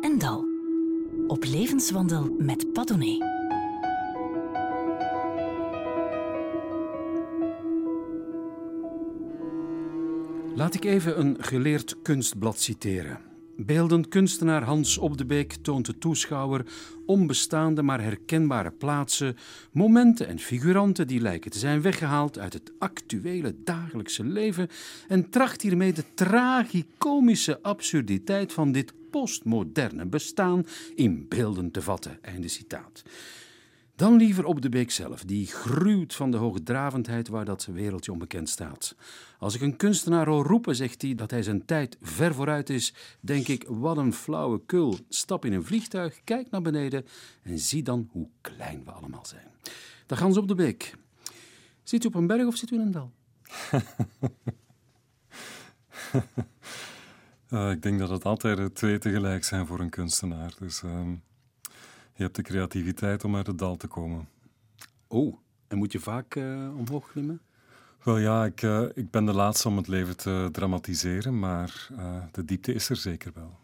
En Dal. Op levenswandel met Padone. Laat ik even een geleerd kunstblad citeren. Beeldend kunstenaar Hans Op de Beek toont de toeschouwer onbestaande maar herkenbare plaatsen, momenten en figuranten die lijken te zijn weggehaald uit het actuele dagelijkse leven en tracht hiermee de tragicomische absurditeit van dit postmoderne bestaan in beelden te vatten. Einde citaat. Dan liever op de beek zelf, die gruwt van de hoogdravendheid waar dat wereldje onbekend staat. Als ik een kunstenaar hoor roepen, zegt hij dat hij zijn tijd ver vooruit is, denk ik, wat een flauwe kul. Stap in een vliegtuig, kijk naar beneden en zie dan hoe klein we allemaal zijn. Dag Hans op de beek. Zit u op een berg of zit u in een dal? Uh, ik denk dat het altijd twee tegelijk zijn voor een kunstenaar. Dus uh, je hebt de creativiteit om uit het dal te komen. Oh, en moet je vaak uh, omhoog klimmen? Wel ja, ik, uh, ik ben de laatste om het leven te dramatiseren, maar de diepte is er zeker wel.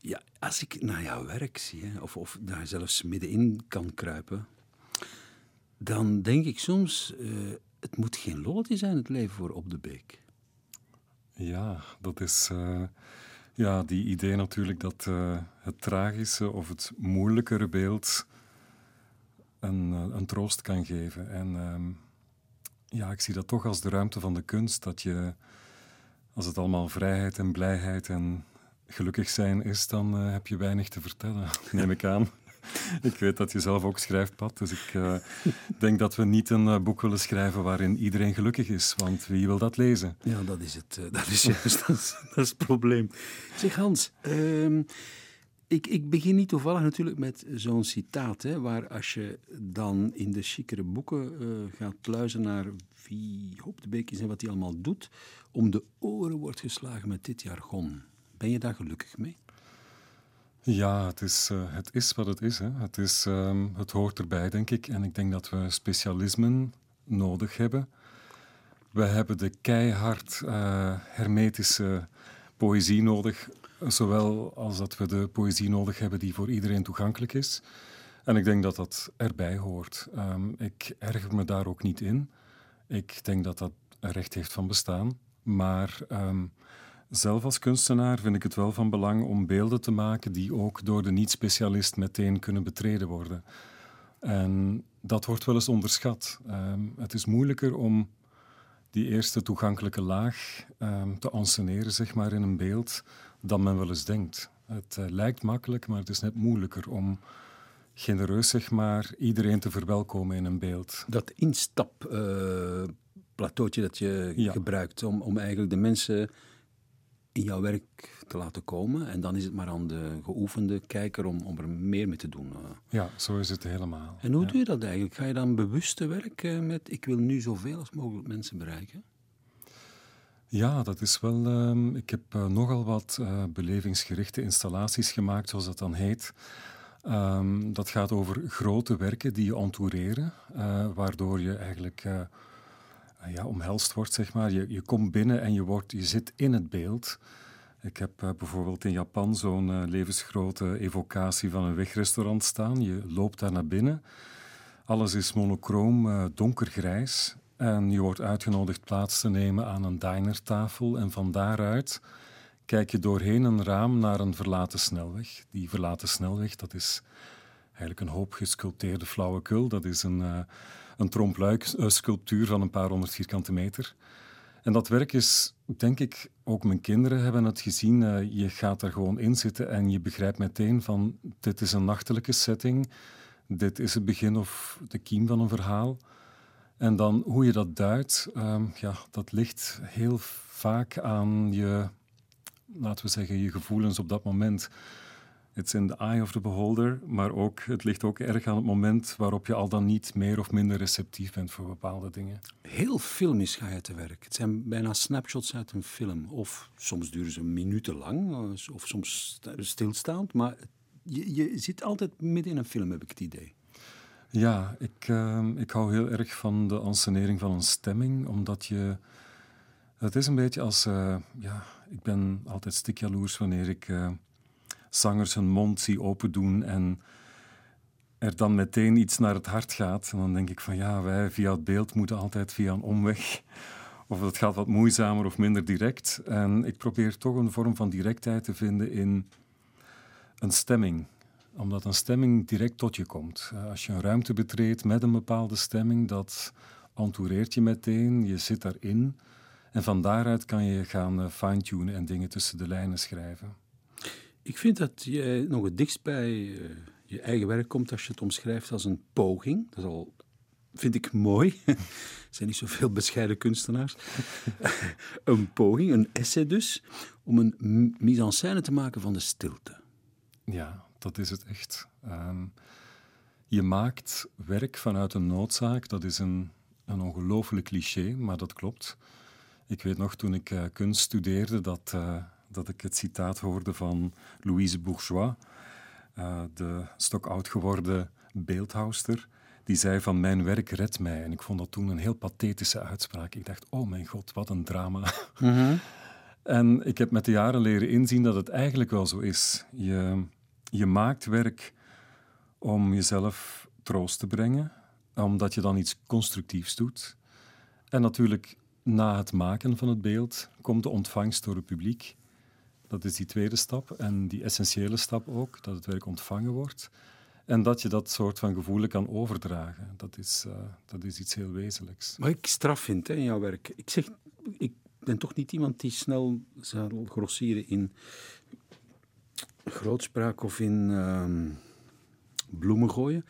Ja, als ik naar jouw werk zie, hè, of, of daar zelfs middenin kan kruipen, dan denk ik soms, het moet geen lolletje zijn, het leven voor Op de Beek. Ja, dat is uh, ja, die idee natuurlijk dat uh, het tragische of het moeilijkere beeld een, een troost kan geven. En um, ja, ik zie dat toch als de ruimte van de kunst, dat je, als het allemaal vrijheid en blijheid en gelukkig zijn is, dan heb je weinig te vertellen, neem ik aan. ik weet dat je zelf ook schrijft, Pat. Dus ik uh, denk dat we niet een uh, boek willen schrijven waarin iedereen gelukkig is. Want wie wil dat lezen? Ja, dat is het. Uh, dat is juist dat is, het probleem. Zeg Hans, uh, ik, ik, begin niet toevallig natuurlijk met zo'n citaat. Hè, waar als je dan in de chicere boeken gaat pluizen naar wie Hoop de Beek is en wat hij allemaal doet, om de oren wordt geslagen met dit jargon. Ben je daar gelukkig mee? Ja, het is, uh, het is wat het is. Hè. Het, is um, het hoort erbij, denk ik. En ik denk dat we specialismen nodig hebben. We hebben de keihard uh, hermetische poëzie nodig, zowel als dat we de poëzie nodig hebben die voor iedereen toegankelijk is. En ik denk dat dat erbij hoort. Um, ik erger me daar ook niet in. Ik denk dat dat recht heeft van bestaan. Maar um, zelf als kunstenaar vind ik het wel van belang om beelden te maken die ook door de niet-specialist meteen kunnen betreden worden. En dat wordt wel eens onderschat. Um, het is moeilijker om die eerste toegankelijke laag um, te enseneren, zeg maar, in een beeld dan men wel eens denkt. Het uh, lijkt makkelijk, maar het is net moeilijker om genereus, zeg maar, iedereen te verwelkomen in een beeld. Dat instapplateautje uh, dat je ja. gebruikt om, om eigenlijk de mensen in jouw werk te laten komen. En dan is het maar aan de geoefende kijker om, om er meer mee te doen. Ja, zo is het helemaal. En hoe ja. doe je dat eigenlijk? Ga je dan bewust te werk met ik wil nu zoveel als mogelijk mensen bereiken? Ja, dat is wel. Uh, ik heb uh, nogal wat uh, belevingsgerichte installaties gemaakt, zoals dat dan heet. Um, dat gaat over grote werken die je entoureren, uh, waardoor je eigenlijk ja, omhelst wordt, zeg maar. Je, je komt binnen en je, wordt, je zit in het beeld. Ik heb uh, bijvoorbeeld in Japan zo'n uh, levensgrote evocatie van een wegrestaurant staan. Je loopt daar naar binnen. Alles is monochroom, donkergrijs. En je wordt uitgenodigd plaats te nemen aan een dinertafel. En van daaruit kijk je doorheen een raam naar een verlaten snelweg. Die verlaten snelweg, dat is eigenlijk een hoop gesculpteerde flauwekul. Dat is een een trompluik-sculptuur van een paar honderd vierkante meter. En dat werk is, denk ik, ook mijn kinderen hebben het gezien. Uh, je gaat er gewoon in zitten en je begrijpt meteen van dit is een nachtelijke setting, dit is het begin of de kiem van een verhaal. En dan hoe je dat duidt, uh, ja, dat ligt heel vaak aan je, laten we zeggen, je gevoelens op dat moment. It's in the eye of the beholder, maar ook, het ligt ook erg aan het moment waarop je al dan niet meer of minder receptief bent voor bepaalde dingen. Heel filmisch ga je te werk. Het zijn bijna snapshots uit een film. Of soms duren ze minuten lang, of soms stilstaand, maar je, je zit altijd midden in een film, heb ik het idee. Ja, ik, uh, ik hou heel erg van de ansenering van een stemming, omdat je... Het is een beetje als... Uh, ja, ik ben altijd stikjaloers wanneer ik... Uh, zangers hun mond zie opendoen en er dan meteen iets naar het hart gaat. En dan denk ik van ja, wij via het beeld moeten altijd via een omweg. Of het gaat wat moeizamer of minder direct. En ik probeer toch een vorm van directheid te vinden in een stemming omdat een stemming direct tot je komt. Eh, als je een ruimte betreedt met een bepaalde stemming, dat entoureert je meteen, je zit daarin. En van daaruit kan je gaan uh, fine-tunen en dingen tussen de lijnen schrijven. Ik vind dat je nog het dichtst bij uh, je eigen werk komt als je het omschrijft als een poging. Dat is al, vind ik mooi. er zijn niet zoveel bescheiden kunstenaars. een poging, een essay dus, om een mise en scène te maken van de stilte. Ja, dat is het echt. Ehm, je maakt werk vanuit een noodzaak. Dat is een, een ongelooflijk cliché, maar dat klopt. Ik weet nog toen ik uh, kunst studeerde dat, uh, dat ik het citaat hoorde van Louise Bourgeois, uh, de stokoud geworden beeldhouster. Die zei van mijn werk redt mij. En ik vond dat toen een heel pathetische uitspraak. Ik dacht, oh mijn god, wat een drama. Mm -hmm. En ik heb met de jaren leren inzien dat het eigenlijk wel zo is. Je, je maakt werk om jezelf troost te brengen, omdat je dan iets constructiefs doet. En natuurlijk, na het maken van het beeld komt de ontvangst door het publiek. Dat is die tweede stap. En die essentiële stap ook, dat het werk ontvangen wordt. En dat je dat soort van gevoelen kan overdragen. Dat is, uh, dat is iets heel wezenlijks. Wat ik straf vind hè, in jouw werk. Ik zeg, ik ben toch niet iemand die snel zal grossieren in grootspraak of in uh, bloemen gooien.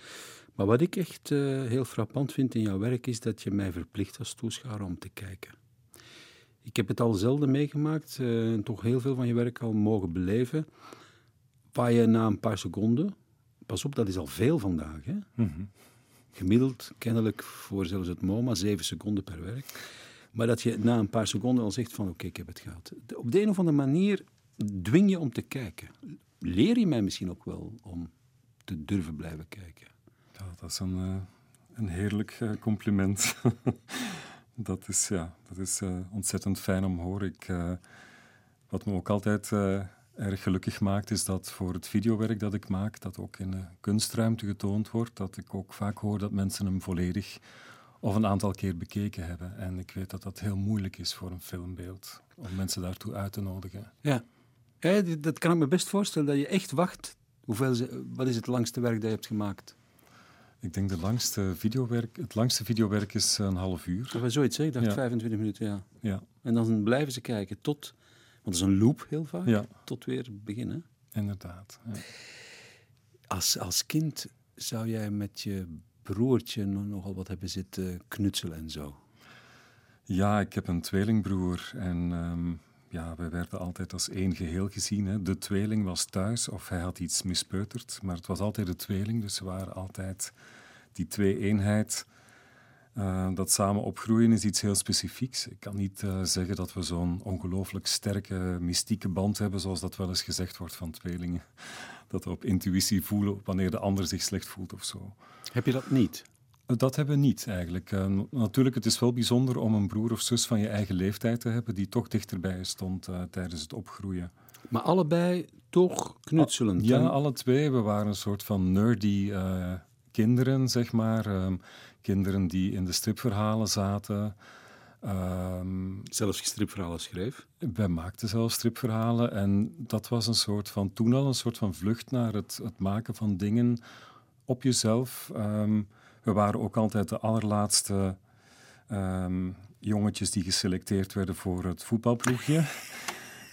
Maar wat ik echt uh, heel frappant vind in jouw werk is dat je mij verplicht als toeschouwer om te kijken. Ik heb het al zelden meegemaakt uh, en toch heel veel van je werk al mogen beleven, waar je na een paar seconden, pas op, dat is al veel vandaag, hè? Mm -hmm. gemiddeld kennelijk voor zelfs het MoMA zeven seconden per werk, maar dat je na een paar seconden al zegt van oké, okay, ik heb het gehad. Op de een of andere manier dwing je om te kijken leer je mij misschien ook wel om te durven blijven kijken. Ja, dat is een, uh, een heerlijk uh, compliment. dat is, ja, dat is uh, ontzettend fijn om te horen. Ik, wat me ook altijd erg gelukkig maakt, is dat voor het videowerk dat ik maak, dat ook in de kunstruimte getoond wordt, dat ik ook vaak hoor dat mensen hem volledig of een aantal keer bekeken hebben. En ik weet dat dat heel moeilijk is voor een filmbeeld, om mensen daartoe uit te nodigen. Ja, ja, dat kan ik me best voorstellen, dat je echt wacht. Hoeveel, wat is het langste werk dat je hebt gemaakt? Ik denk de langste videowerk, het langste videowerk is een half uur. Dat was zoiets, hè? Ik dacht ja. 25 minuten, ja. ja. En dan blijven ze kijken tot, want het is een loop heel vaak, ja. tot weer beginnen. Inderdaad. Ja. Als, als kind zou jij met je broertje nogal wat hebben zitten knutselen en zo? Ja, ik heb een tweelingbroer en um, ja, wij werden altijd als één geheel gezien. Hè. De tweeling was thuis of hij had iets mispeuterd, maar het was altijd de tweeling, dus ze waren altijd die twee-eenheid. Uh, dat samen opgroeien is iets heel specifieks. Ik kan niet uh, zeggen dat we zo'n ongelooflijk sterke, mystieke band hebben, zoals dat wel eens gezegd wordt van tweelingen. Dat we op intuïtie voelen wanneer de ander zich slecht voelt of zo. Heb je dat niet? Dat hebben we niet eigenlijk. Uh, natuurlijk, het is wel bijzonder om een broer of zus van je eigen leeftijd te hebben die toch dichterbij stond uh, tijdens het opgroeien. Maar allebei toch knutselend? Ja, alle twee. We waren een soort van nerdy uh, kinderen, zeg maar. Um, kinderen die in de stripverhalen zaten. Um, zelfs stripverhalen schreef? Wij maakten zelfs stripverhalen. En dat was een soort van, toen al een soort van vlucht naar het, het maken van dingen op jezelf. Um, we waren ook altijd de allerlaatste um, jongetjes die geselecteerd werden voor het voetbalploegje.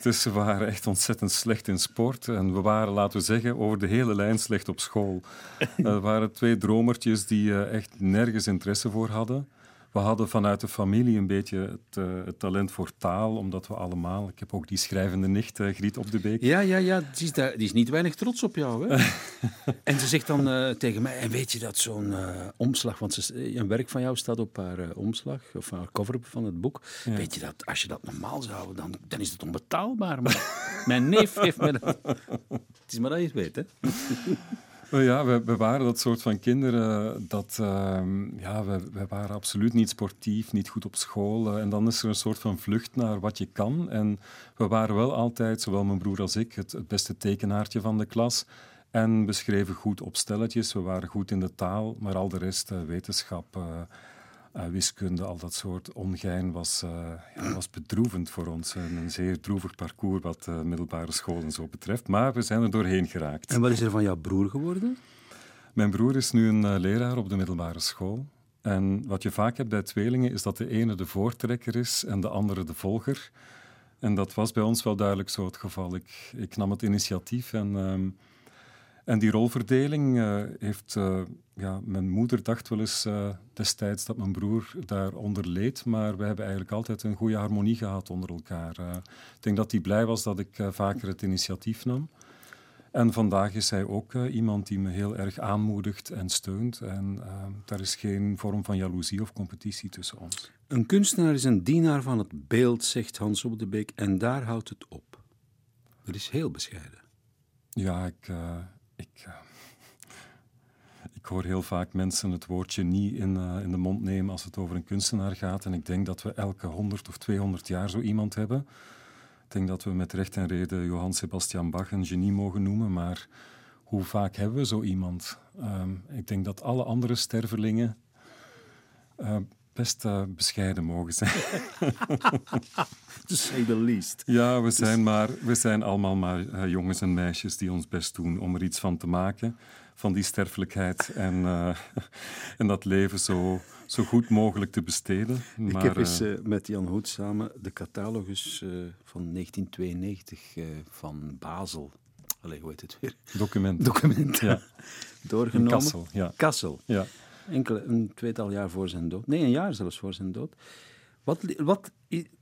Dus ze waren echt ontzettend slecht in sport. En we waren, laten we zeggen, over de hele lijn slecht op school. Er waren twee dromertjes die uh, echt nergens interesse voor hadden. We hadden vanuit de familie een beetje het, uh, het, talent voor taal, omdat we allemaal... Ik heb ook die schrijvende nicht, uh, Griet op de Beek. Ja, ja, ja. Die is, daar, die is niet weinig trots op jou, hè? en ze zegt dan uh, tegen mij, en weet je dat zo'n omslag... Want ze, een werk van jou staat op haar omslag, of haar cover van het boek. Ja. Weet je dat, als je dat normaal zou houden, dan, dan is het onbetaalbaar. Maar mijn neef heeft me dat... Het is maar dat je het weet, hè? Ja, we, we, waren dat soort van kinderen dat... Uh, ja, we, we, waren absoluut niet sportief, niet goed op school. Uh, en dan is er een soort van vlucht naar wat je kan. En we waren wel altijd, zowel mijn broer als ik, het, beste tekenaartje van de klas. En we schreven goed op stelletjes. We waren goed in de taal, maar al de rest, uh, wetenschap uh, wiskunde, al dat soort ongein was, uh, ja, was bedroevend voor ons. Een, een zeer droevig parcours wat uh, middelbare scholen zo betreft. Maar we zijn er doorheen geraakt. En wat is er van jouw broer geworden? Mijn broer is nu een leraar op de middelbare school. En wat je vaak hebt bij tweelingen is dat de ene de voortrekker is en de andere de volger. En dat was bij ons wel duidelijk zo het geval. Ik, ik nam het initiatief en... Ehm, en die rolverdeling uh, heeft... Uh, ja, mijn moeder dacht wel eens uh, destijds dat mijn broer daaronder leed, maar we hebben eigenlijk altijd een goede harmonie gehad onder elkaar. ik denk dat hij blij was dat ik vaker het initiatief nam. En vandaag is hij ook iemand die me heel erg aanmoedigt en steunt. En daar is geen vorm van jaloezie of competitie tussen ons. Een kunstenaar is een dienaar van het beeld, zegt Hans op de Beek, en daar houdt het op. Dat is heel bescheiden. Ja, ik, ik, uh, ik hoor heel vaak mensen het woordje niet in, uh, in de mond nemen als het over een kunstenaar gaat. En ik denk dat we elke 100 of 200 jaar zo iemand hebben. Ik denk dat we met recht en reden Johann Sebastian Bach een genie mogen noemen, maar hoe vaak hebben we zo iemand? Um, ik denk dat alle andere stervelingen uh, best uh, bescheiden mogen zijn. to say the least. Ja, we zijn, maar, we zijn allemaal maar uh, jongens en meisjes die ons best doen om er iets van te maken. Van die sterfelijkheid en, uh, en dat leven zo, zo goed mogelijk te besteden. Maar, Ik heb eens met Jan Hoed samen de catalogus van 1992 van Basel Allee, hoe heet het weer? Document. Document. Ja. Doorgenomen. Kassel, ja. Kassel. Ja. Enkele, een tweetal jaar voor zijn dood. Nee, een jaar zelfs voor zijn dood. Wat, wat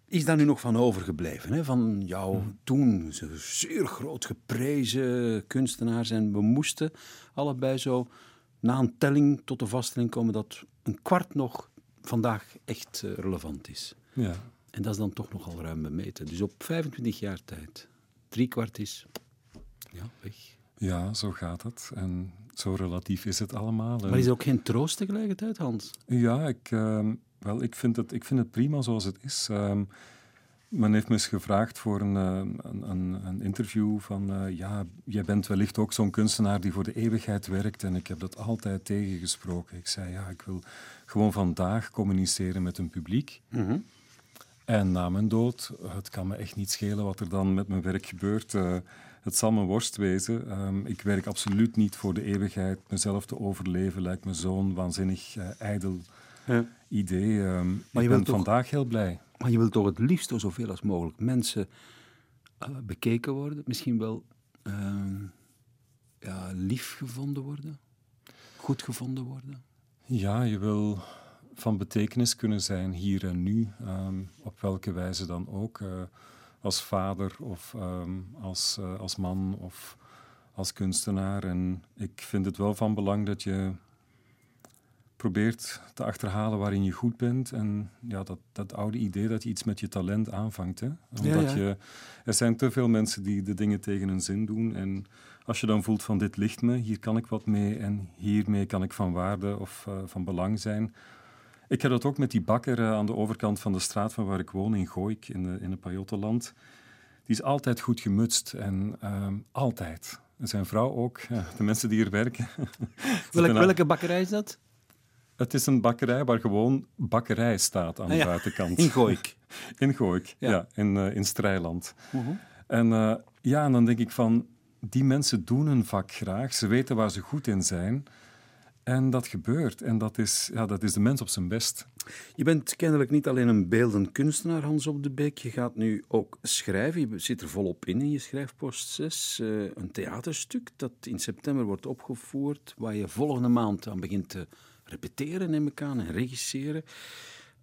is daar nu nog van overgebleven? Hè? Van jou hmm. toen, zeer groot geprezen kunstenaar zijn. We moesten allebei zo na een telling tot de vaststelling komen dat een kwart nog vandaag echt uh, relevant is. Ja. En dat is dan toch nogal ruim bemeten. Dus op 25 jaar tijd, drie kwart is ja, weg. Ja, zo gaat het. En zo relatief is het allemaal. Maar is er ook geen troost tegelijkertijd, Hans? Ja, ik, uh, wel, ik, vind het, ik vind het prima zoals het is. Uh, men heeft me eens gevraagd voor een, een, een, een interview van... Uh, ja, jij bent wellicht ook zo'n kunstenaar die voor de eeuwigheid werkt. En ik heb dat altijd tegengesproken. Ik zei, ja, ik wil gewoon vandaag communiceren met een publiek. Mm -hmm. En na mijn dood, het kan me echt niet schelen wat er dan met mijn werk gebeurt. Uh, het zal mijn worst wezen. Um, ik werk absoluut niet voor de eeuwigheid. Mezelf te overleven lijkt me zo'n waanzinnig uh, ijdel ja. idee. Um, maar ik ben toch, vandaag heel blij. Maar je wilt toch het liefst door zoveel als mogelijk mensen uh, bekeken worden? Misschien wel ja, lief gevonden worden? Goed gevonden worden? Ja, je wil van betekenis kunnen zijn hier en nu, um, op welke wijze dan ook. Uh, als vader of um, als, uh, als man of als kunstenaar. En ik vind het wel van belang dat je probeert te achterhalen waarin je goed bent. En ja, dat, dat oude idee dat je iets met je talent aanvangt. Hè? Omdat ja, ja. Je, er zijn te veel mensen die de dingen tegen hun zin doen. En als je dan voelt van dit ligt me, hier kan ik wat mee en hiermee kan ik van waarde of uh, van belang zijn ik heb dat ook met die bakker uh, aan de overkant van de straat van waar ik woon, in Gooik, in, de, in het Pajottenland. Die is altijd goed gemutst en uh, altijd. En zijn vrouw ook, de mensen die hier werken. Welke, welke bakkerij is dat? Het is een bakkerij waar gewoon bakkerij staat aan de ah, ja. buitenkant. In Gooik? in Gooik, ja, Ja. in, uh, in Strijland. Uh -huh. En uh, ja, en dan denk ik van, die mensen doen hun vak graag. Ze weten waar ze goed in zijn. En dat gebeurt. En dat is, ja, dat is de mens op zijn best. Je bent kennelijk niet alleen een beeldend kunstenaar, Hans op de Beek. Je gaat nu ook schrijven. Je zit er volop in in je schrijfpost 6. Uh, een theaterstuk dat in september wordt opgevoerd. Waar je volgende maand aan begint te repeteren, neem ik aan, en regisseren.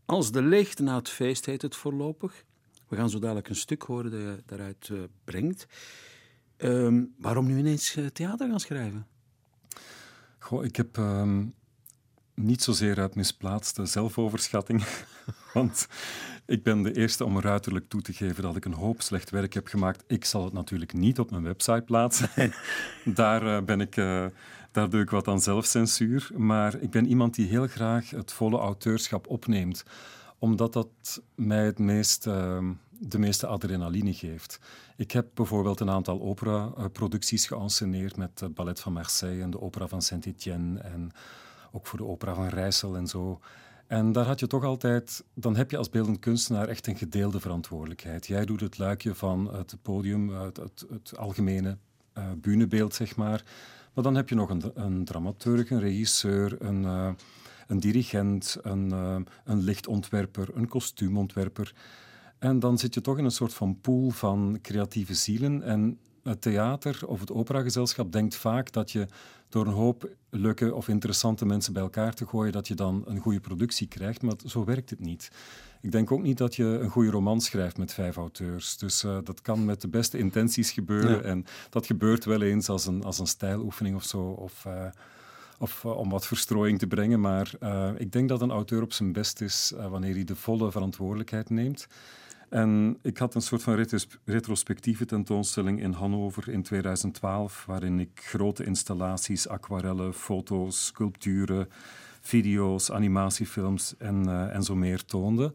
Als de leegte na het feest heet het voorlopig. We gaan zo dadelijk een stuk horen dat je daaruit uh, brengt. Um, waarom nu ineens theater gaan schrijven? Goh, ik heb um, niet zozeer uit misplaatste zelfoverschatting. Want ik ben de eerste om ruiterlijk toe te geven dat ik een hoop slecht werk heb gemaakt. Ik zal het natuurlijk niet op mijn website plaatsen. Daar uh, ben ik uh, daar doe ik wat aan zelfcensuur. Maar ik ben iemand die heel graag het volle auteurschap opneemt, omdat dat mij het meest, ehm, de meeste adrenaline geeft. Ik heb bijvoorbeeld een aantal opera-producties geanceneerd met het Ballet van Marseille en de opera van Saint-Étienne en ook voor de opera van Rijssel en zo. En daar had je toch altijd, dan heb je als beeldend kunstenaar echt een gedeelde verantwoordelijkheid. Jij doet het luikje van het podium, het, het, algemene uh, bühnebeeld, zeg maar. Maar dan heb je nog een, een dramaturg, een regisseur, een, uh, een dirigent, een, uh, een lichtontwerper, een kostuumontwerper. En dan zit je toch in een soort van pool van creatieve zielen. En het theater of het operagezelschap denkt vaak dat je door een hoop leuke of interessante mensen bij elkaar te gooien, dat je dan een goede productie krijgt. Maar zo werkt het niet. Ik denk ook niet dat je een goede roman schrijft met vijf auteurs. Dus uh, dat kan met de beste intenties gebeuren. Ja. En dat gebeurt wel eens als een, als een stijloefening of zo. Of, uh, of uh, om wat verstrooiing te brengen. Maar ik denk dat een auteur op zijn best is wanneer hij de volle verantwoordelijkheid neemt. En ik had een soort van retrospectieve tentoonstelling in Hannover in 2012, waarin ik grote installaties, aquarellen, foto's, sculpturen, video's, animatiefilms en, en zo meer toonde.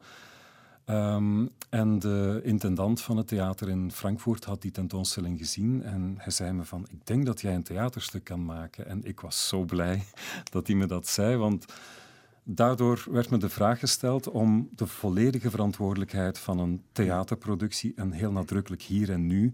Um, en de intendant van het theater in Frankfurt had die tentoonstelling gezien en hij zei me van, ik denk dat jij een theaterstuk kan maken. En ik was zo blij dat hij me dat zei, want Daardoor werd me de vraag gesteld om de volledige verantwoordelijkheid van een theaterproductie en heel nadrukkelijk hier en nu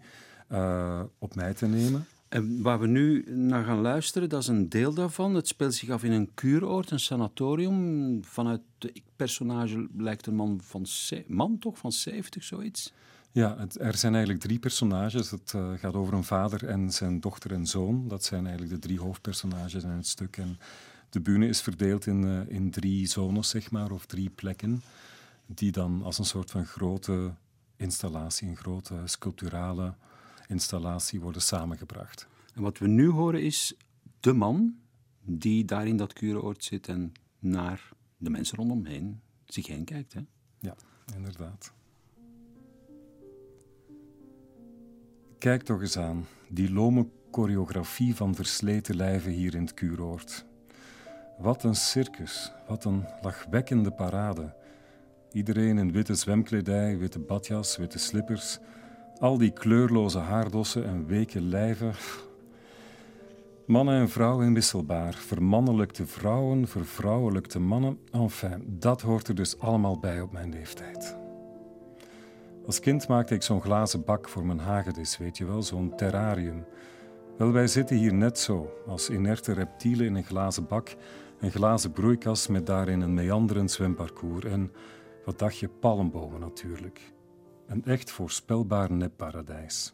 uh, op mij te nemen. En waar we nu naar gaan luisteren, dat is een deel daarvan. Het speelt zich af in een kuuroord, een sanatorium. Vanuit de personage lijkt een man van man toch van 70, zoiets. Ja, het, er zijn eigenlijk drie personages. Het uh, gaat over een vader en zijn dochter en zoon. Dat zijn eigenlijk de drie hoofdpersonages in het stuk. En de bühne is verdeeld in, uh, in drie zones, zeg maar, of drie plekken, die dan als een soort van grote installatie, een grote sculpturale installatie worden samengebracht. En wat we nu horen is de man die daar in dat kuuroord zit en naar de mensen rondomheen zich heen kijkt. Hè? Ja, inderdaad. Kijk toch eens aan, die lome choreografie van versleten lijven hier in het kuuroord. Wat een circus, wat een lachwekkende parade. Iedereen in witte zwemkledij, witte badjas, witte slippers. Al die kleurloze haardossen en weke lijven. Mannen en vrouwen inwisselbaar. Vermannelijkte vrouwen, vervrouwelijkte mannen. Enfin, dat hoort er dus allemaal bij op mijn leeftijd. Als kind maakte ik zo'n glazen bak voor mijn hagedis, weet je wel, zo'n terrarium. Wel, wij zitten hier net zo, als inerte reptielen in een glazen bak een glazen broeikas met daarin een meanderend zwemparcours en, wat dacht je, palmbomen natuurlijk. Een echt voorspelbaar nepparadijs.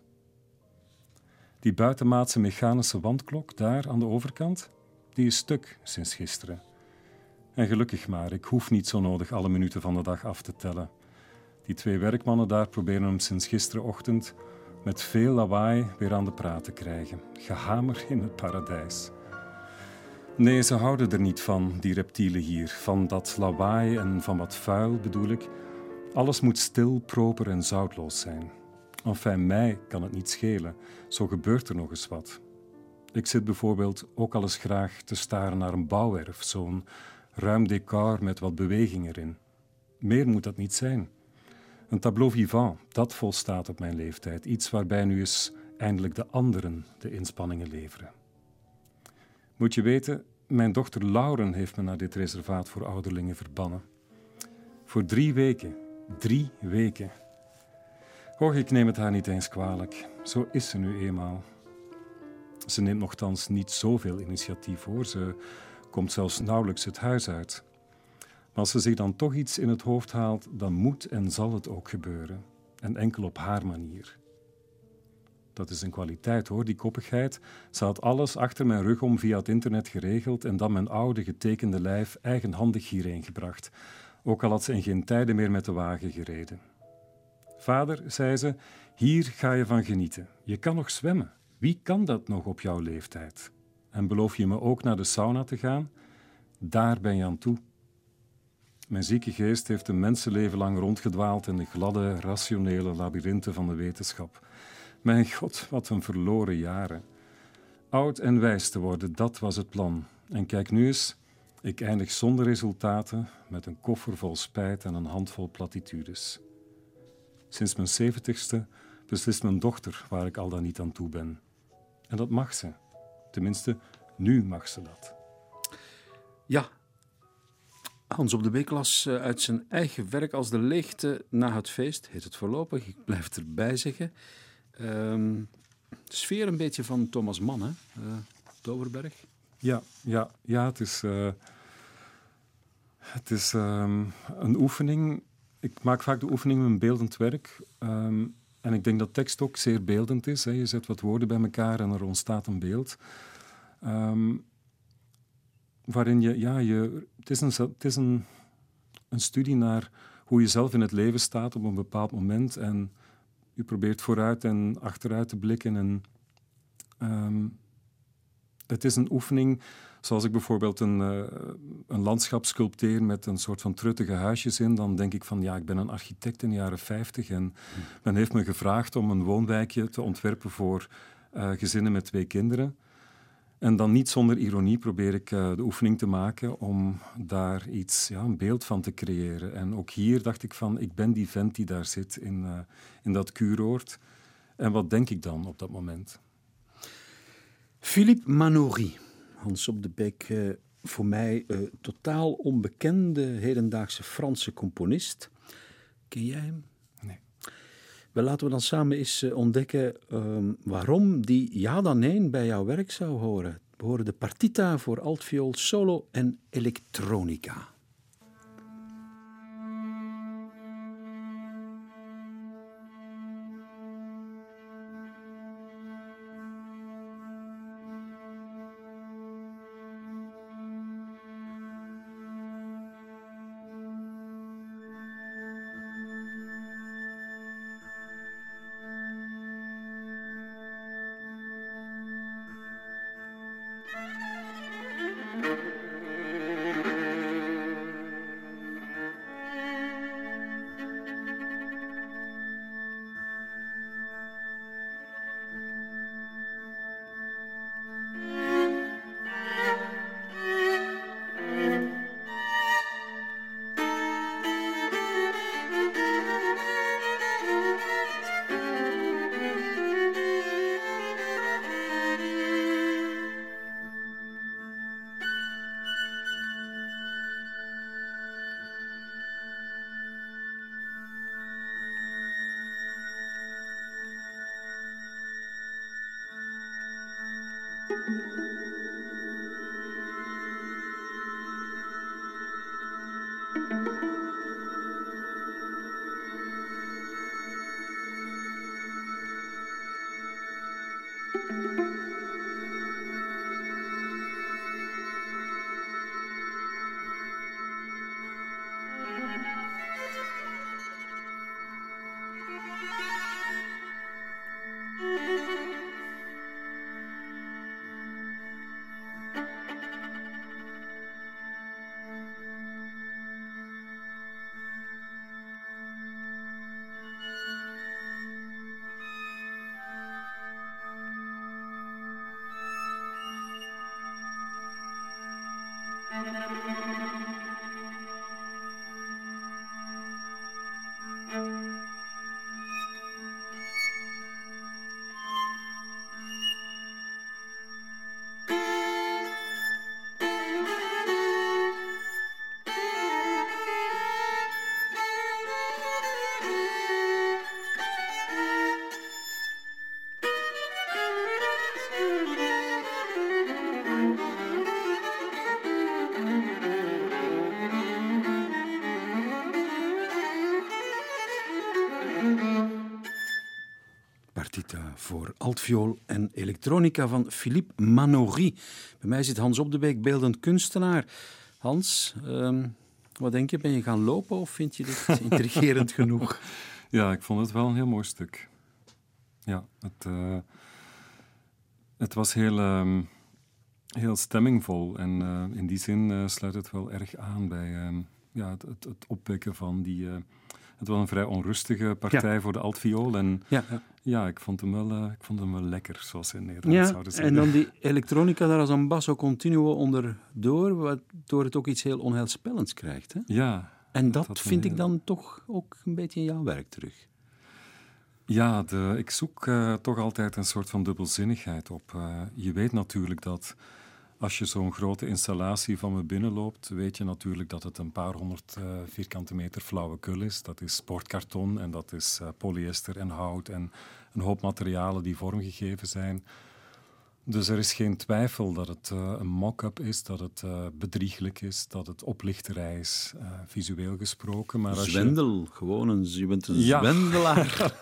Die buitenmaatse mechanische wandklok daar aan de overkant, die is stuk sinds gisteren. En gelukkig maar, ik hoef niet zo nodig alle minuten van de dag af te tellen. Die twee werkmannen daar proberen hem sinds gisterenochtend met veel lawaai weer aan de praat te krijgen. Gehamer in het paradijs. Nee, ze houden er niet van, die reptielen hier. Van dat lawaai en van wat vuil bedoel ik. Alles moet stil, proper en zoutloos zijn. Enfin, mij kan het niet schelen. Zo gebeurt er nog eens wat. Ik zit bijvoorbeeld ook al eens graag te staren naar een bouwwerf, zo'n ruim decor met wat beweging erin. Meer moet dat niet zijn. Een tableau vivant, dat volstaat op mijn leeftijd. Iets waarbij nu eens eindelijk de anderen de inspanningen leveren. Moet je weten, mijn dochter Lauren heeft me naar dit reservaat voor ouderlingen verbannen. Voor drie weken. Drie weken. Och, ik neem het haar niet eens kwalijk. Zo is ze nu eenmaal. Ze neemt nogthans niet zoveel initiatief voor. Ze komt zelfs nauwelijks het huis uit. Maar als ze zich dan toch iets in het hoofd haalt, dan moet en zal het ook gebeuren. En enkel op haar manier. Dat is een kwaliteit hoor, die koppigheid. Ze had alles achter mijn rug om via het internet geregeld en dan mijn oude getekende lijf eigenhandig hierheen gebracht. Ook al had ze in geen tijden meer met de wagen gereden. Vader, zei ze, hier ga je van genieten. Je kan nog zwemmen. Wie kan dat nog op jouw leeftijd? En beloof je me ook naar de sauna te gaan? Daar ben je aan toe. Mijn zieke geest heeft een mensenleven lang rondgedwaald in de gladde, rationele labyrinthen van de wetenschap. Mijn god, wat een verloren jaren. Oud en wijs te worden, dat was het plan. En kijk nu eens, ik eindig zonder resultaten, met een koffer vol spijt en een handvol platitudes. Sinds mijn zeventigste beslist mijn dochter waar ik al dan niet aan toe ben. En dat mag ze. Tenminste, nu mag ze dat. Ja, Hans op de Beek las eh, uit zijn eigen werk als de leegte na het feest, heet het voorlopig, ik blijf erbij zeggen. Ehm, sfeer een beetje van Thomas Mann, hè? Uh, Doverberg. Ja, ja, ja het is, uh, het is um, een oefening. Ik maak vaak de oefening met een beeldend werk. Um, en ik denk dat tekst ook zeer beeldend is. Hè. Je zet wat woorden bij elkaar en er ontstaat een beeld. Um, waarin je, ja, je, het is, een, het is een, een studie naar hoe je zelf in het leven staat op een bepaald moment. En je probeert vooruit en achteruit te blikken. En um, het is een oefening Zoals ik bijvoorbeeld een, uh, een landschap sculpteer met een soort van truttige huisjes in, dan denk ik van ja, ik ben een architect in de jaren 50 en men heeft me gevraagd om een woonwijkje te ontwerpen voor uh, gezinnen met twee kinderen. En dan niet zonder ironie probeer ik uh, de oefening te maken om daar iets, ja, een beeld van te creëren. En ook hier dacht ik van, ik ben die vent die daar zit in, in dat kuuroord. En wat denk ik dan op dat moment? Philippe Manoury, Hans op de Beek, uh, voor mij totaal onbekende hedendaagse Franse componist. Ken jij hem? Wel, laten we dan samen eens uh, ontdekken um, waarom die ja dan nee bij jouw werk zou horen. We horen de partita voor altviool, solo en elektronica. Voor altviool en elektronica van Philippe Manoury. Bij mij zit Hans Op de Beek, beeldend kunstenaar. Hans, um, wat denk je? Ben je gaan lopen of vind je dit intrigerend genoeg? Ja, ik vond het wel een heel mooi stuk. Ja, het, uh, het was heel, um, heel stemmingvol en uh, in die zin uh, sluit het wel erg aan bij ja, het, het, het, opwekken van die Het was een vrij onrustige partij voor de altviool. En Ja. ja, ik, vond hem wel, eh, ik vond hem wel lekker, zoals ze in Nederland Ja, zouden zeggen. en dan die elektronica daar als een basso continuo onderdoor, waardoor het ook iets heel onheilspellends krijgt. Hè? Ja, En dat vind ik dan toch ook een beetje in jouw werk terug. Ja, de, ik zoek eh, toch altijd een soort van dubbelzinnigheid op. Eh, je weet natuurlijk dat als je zo'n grote installatie van me binnenloopt, weet je natuurlijk dat het een paar honderd eh, vierkante meter flauwekul is. Dat is sportkarton en dat is eh, polyester en hout en een hoop materialen die vormgegeven zijn. Dus er is geen twijfel dat het eh, een mock-up is, dat het bedrieglijk is, dat het oplichterij is, visueel gesproken. Maar als je... Zwendel, gewoon een, je bent een Ja. zwendelaar.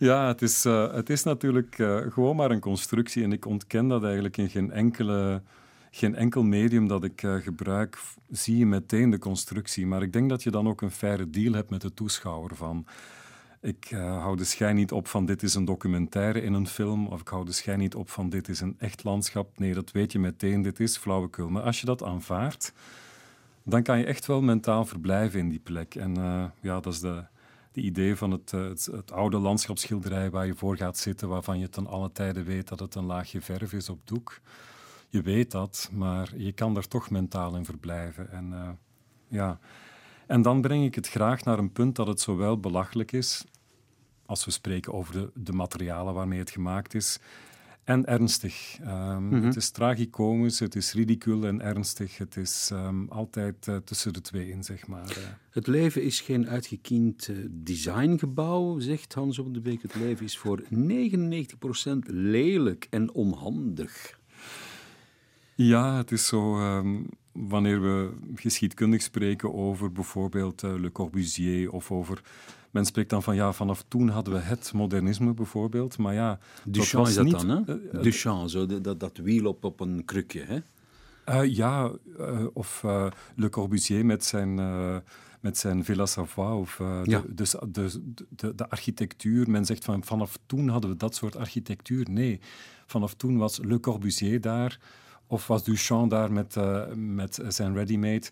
Ja, het is, eh, het is natuurlijk eh, gewoon maar een constructie en ik ontken dat eigenlijk in geen, enkele, geen enkel medium dat ik eh, gebruik, zie je meteen de constructie. Maar ik denk dat je dan ook een faire deal hebt met de toeschouwer van... Ik hou de schijn niet op van dit is een documentaire in een film, of ik hou de schijn niet op van dit is een echt landschap. Nee, dat weet je meteen, dit is flauwekul. Maar als je dat aanvaardt, dan kan je echt wel mentaal verblijven in die plek. En ja, dat is de, de idee van het, eh, het, het oude landschapsschilderij waar je voor gaat zitten, waarvan je ten alle tijde weet dat het een laagje verf is op doek. Je weet dat, maar je kan daar toch mentaal in verblijven. En, eh, ja. en dan breng ik het graag naar een punt dat het zowel belachelijk is, als we spreken over de, de materialen waarmee het gemaakt is, en ernstig. Ehm, Het is tragicomisch, het is ridicul en ernstig. Het is ehm, altijd eh, tussen de twee in, zeg maar. eh. Het leven is geen uitgekiend eh, designgebouw, zegt Hans op de Beek. Het leven is voor 99% lelijk en onhandig. Ja, het is zo. ehm, wanneer we geschiedkundig spreken over bijvoorbeeld eh, Le Corbusier of over. Men spreekt dan van ja, vanaf toen hadden we het modernisme bijvoorbeeld. Maar ja, Duchamp is dat niet, dan, hè? eh, eh, Duchamp, zo, dat, dat wiel op, op een krukje, hè? Ja, of Le Corbusier met zijn, met zijn Villa Savoie. Of, Ja. de, dus de, de, de architectuur. Men zegt van vanaf toen hadden we dat soort architectuur. Nee, vanaf toen was Le Corbusier daar. Of was Duchamp daar met, eh, met zijn ready-made.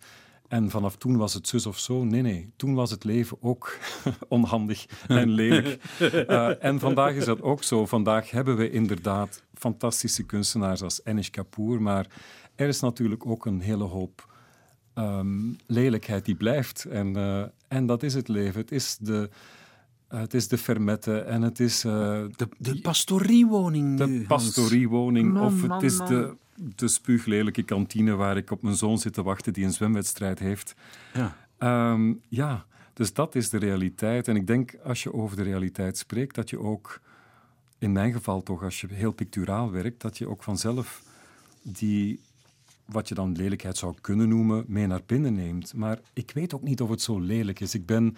En vanaf toen was het zus of zo. Nee, nee. Toen was het leven ook onhandig en lelijk. Eh, en vandaag is dat ook zo. Vandaag hebben we inderdaad fantastische kunstenaars als Anish Kapoor. Maar er is natuurlijk ook een hele hoop ehm, lelijkheid die blijft. En, eh, en dat is het leven. Het is de, eh, het is de fermette en het is eh, De, de pastoriewoning de nu, pastoriewoning. Man, of het man, is man. de, de spuuglelijke kantine waar ik op mijn zoon zit te wachten die een zwemwedstrijd heeft. Ja. Ehm, ja, dus dat is de realiteit. En ik denk, als je over de realiteit spreekt, dat je ook, in mijn geval toch, als je heel picturaal werkt, dat je ook vanzelf die, wat je dan lelijkheid zou kunnen noemen, mee naar binnen neemt. Maar ik weet ook niet of het zo lelijk is. Ik ben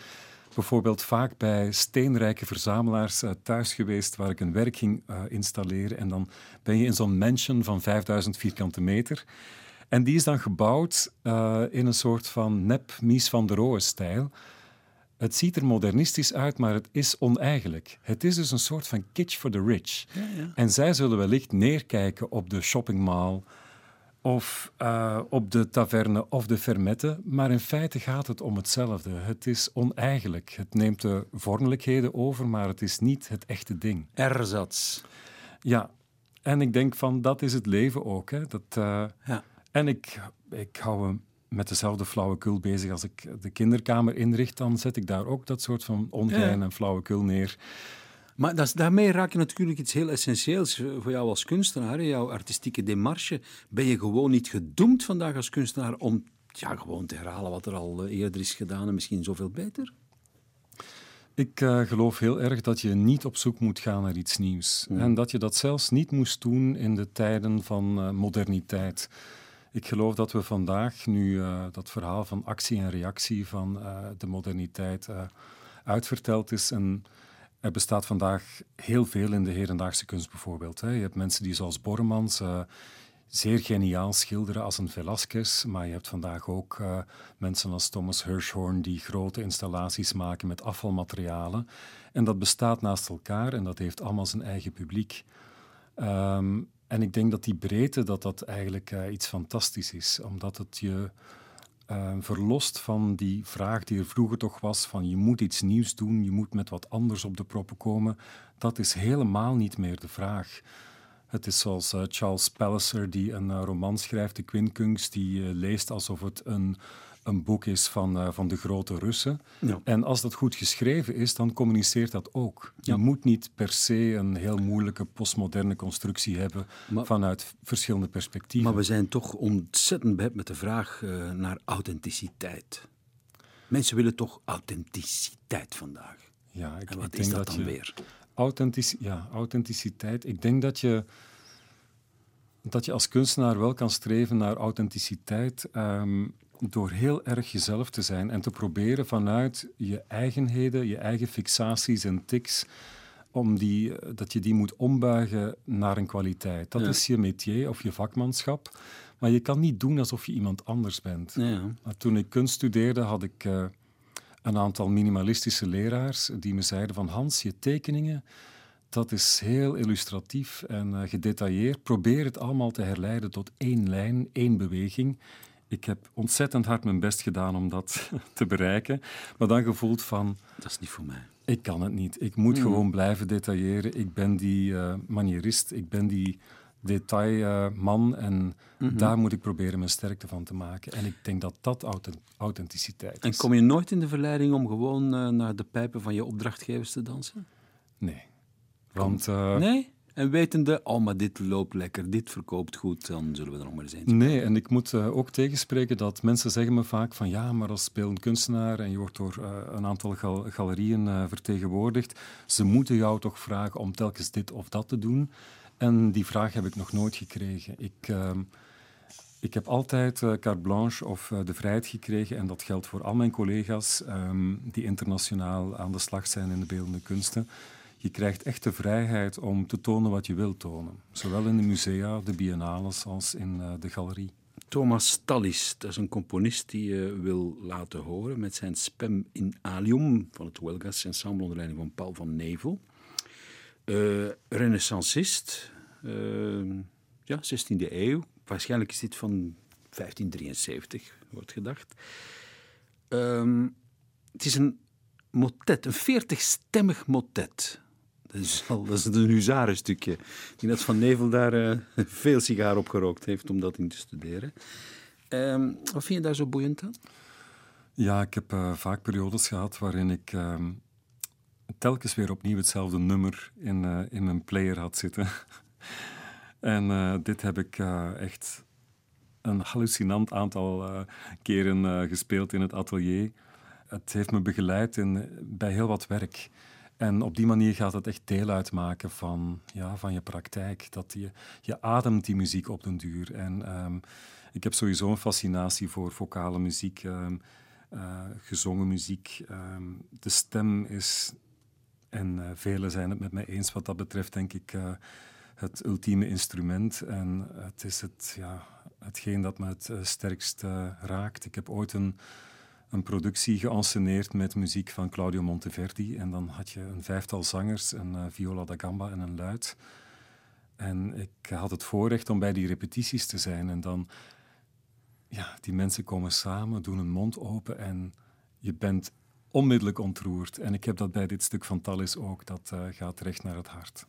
bijvoorbeeld vaak bij steenrijke verzamelaars eh, thuis geweest waar ik een werk ging eh, installeren. En dan ben je in zo'n mansion van 5000 vierkante meter. En die is dan gebouwd eh, in een soort van nep Mies van der Rohe-stijl. Het ziet er modernistisch uit, maar het is oneigenlijk. Het is dus een soort van kitsch for the rich. En zij zullen wellicht neerkijken op de shoppingmall of eh, op de taverne of de fermette, maar in feite gaat het om hetzelfde. Het is oneigenlijk. Het neemt de vormelijkheden over, maar het is niet het echte ding. Erzats. Ja, en ik denk van dat is het leven ook. Hè. Dat, eh, Ja. En ik, ik hou me met dezelfde flauwekul bezig. Als ik de kinderkamer inricht, dan zet ik daar ook dat soort van ongein Ja. en flauwekul neer. Maar dat daarmee raak je natuurlijk iets heel essentieels voor jou als kunstenaar. Jouw artistieke demarche. Ben je gewoon niet gedoemd vandaag als kunstenaar om ja, gewoon te herhalen wat er al eh, eerder is gedaan en misschien zoveel beter? Ik eh, geloof heel erg dat je niet op zoek moet gaan naar iets nieuws. En dat je dat zelfs niet moest doen in de tijden van eh, moderniteit. Ik geloof dat we vandaag nu eh, dat verhaal van actie en reactie van eh, de moderniteit eh, uitverteld is. En er bestaat vandaag heel veel in de hedendaagse kunst bijvoorbeeld. Hè. Je hebt mensen die zoals Bormans eh, zeer geniaal schilderen als een Velasquez, maar je hebt vandaag ook eh, mensen als Thomas Hirschhorn die grote installaties maken met afvalmaterialen. En dat bestaat naast elkaar en dat heeft allemaal zijn eigen publiek. Ehm, en ik denk dat die breedte dat dat eigenlijk eh, iets fantastisch is, omdat het je uh, verlost van die vraag die er vroeger toch was van je moet iets nieuws doen, je moet met wat anders op de proppen komen. Dat is helemaal niet meer de vraag. Het is zoals uh, Charles Palliser die een uh, roman schrijft, De Quinkunst, die leest alsof het een een boek is van, uh, van de grote Russen. Ja. En als dat goed geschreven is, dan communiceert dat ook. Je moet niet per se een heel moeilijke postmoderne constructie hebben vanuit verschillende perspectieven. Maar we zijn toch ontzettend bij met de vraag uh, naar authenticiteit. Mensen willen toch authenticiteit vandaag. Ja, ik, en wat ik denk is dat, dat dan je, weer? Ja, authenticiteit. Ik denk dat je dat je als kunstenaar wel kan streven naar authenticiteit. Um, door heel erg jezelf te zijn en te proberen vanuit je eigenheden, je eigen fixaties en tics, om die, dat je die moet ombuigen naar een kwaliteit. Dat is je métier of je vakmanschap. Maar je kan niet doen alsof je iemand anders bent. Ja. Toen ik kunst studeerde, had ik uh, een aantal minimalistische leraars die me zeiden van Hans, je tekeningen, dat is heel illustratief en uh, gedetailleerd. Probeer het allemaal te herleiden tot één lijn, één beweging ik heb ontzettend hard mijn best gedaan om dat te bereiken. Maar dan gevoeld van... Dat is niet voor mij. Ik kan het niet. Ik moet hmm. gewoon blijven detailleren. Ik ben die uh, manierist. Ik ben die detailman. Uh, en mhm. daar moet ik proberen mijn sterkte van te maken. En ik denk dat dat authenticiteit is. En kom je nooit in de verleiding om gewoon uh, naar de pijpen van je opdrachtgevers te dansen? Nee. Want... nee? En wetende, oh, maar dit loopt lekker, dit verkoopt goed, dan zullen we er nog maar eens eens. Nee, en ik moet uh, ook tegenspreken dat mensen zeggen me vaak van ja, maar als speelend kunstenaar en je wordt door uh, een aantal gal galerieën uh, vertegenwoordigd, ze moeten jou toch vragen om telkens dit of dat te doen. En die vraag heb ik nog nooit gekregen. Ik, ehm, ik heb altijd carte blanche of de vrijheid gekregen, en dat geldt voor al mijn collega's um, die internationaal aan de slag zijn in de beeldende kunsten je krijgt echt de vrijheid om te tonen wat je wilt tonen. Zowel in de musea, de biennales als in uh, de galerie. Thomas Tallis, dat is een componist die je wil laten horen met zijn Spem in Alium van het Huelgas Ensemble onder leiding van Paul van Nevel. Uh, renaissancist, uh, ja, 16e eeuw. Waarschijnlijk is dit van 1573, wordt gedacht. Uh, het is een motet, een veertigstemmig motet. Dat is, een huzarenstukje. Ik denk dat Van Nevel daar uh, veel sigaar op gerookt heeft om dat in te studeren. Um, wat vind je daar zo boeiend aan? Ja, ik heb uh, vaak periodes gehad waarin ik uh, telkens weer opnieuw hetzelfde nummer in, uh, in mijn player had zitten. en dit heb ik echt een hallucinant aantal keren gespeeld in het atelier. Het heeft me begeleid in, bij heel wat werk. En op die manier gaat het echt deel uitmaken van, ja, van je praktijk. Dat je, je ademt die muziek op den duur. En um, ik heb sowieso een fascinatie voor vocale muziek, um, gezongen muziek. Um, de stem is, en uh, velen zijn het met mij eens wat dat betreft, denk ik, uh, het ultieme instrument. En het is het, ja, hetgeen dat me het sterkst raakt. Ik heb ooit een een productie geanceneerd met muziek van Claudio Monteverdi. En dan had je een vijftal zangers, een uh, viola da gamba en een luid. En ik had het voorrecht om bij die repetities te zijn. En dan, ja, die mensen komen samen, doen een mond open en je bent onmiddellijk ontroerd. En ik heb dat bij dit stuk van Tallis ook. Dat uh, gaat recht naar het hart.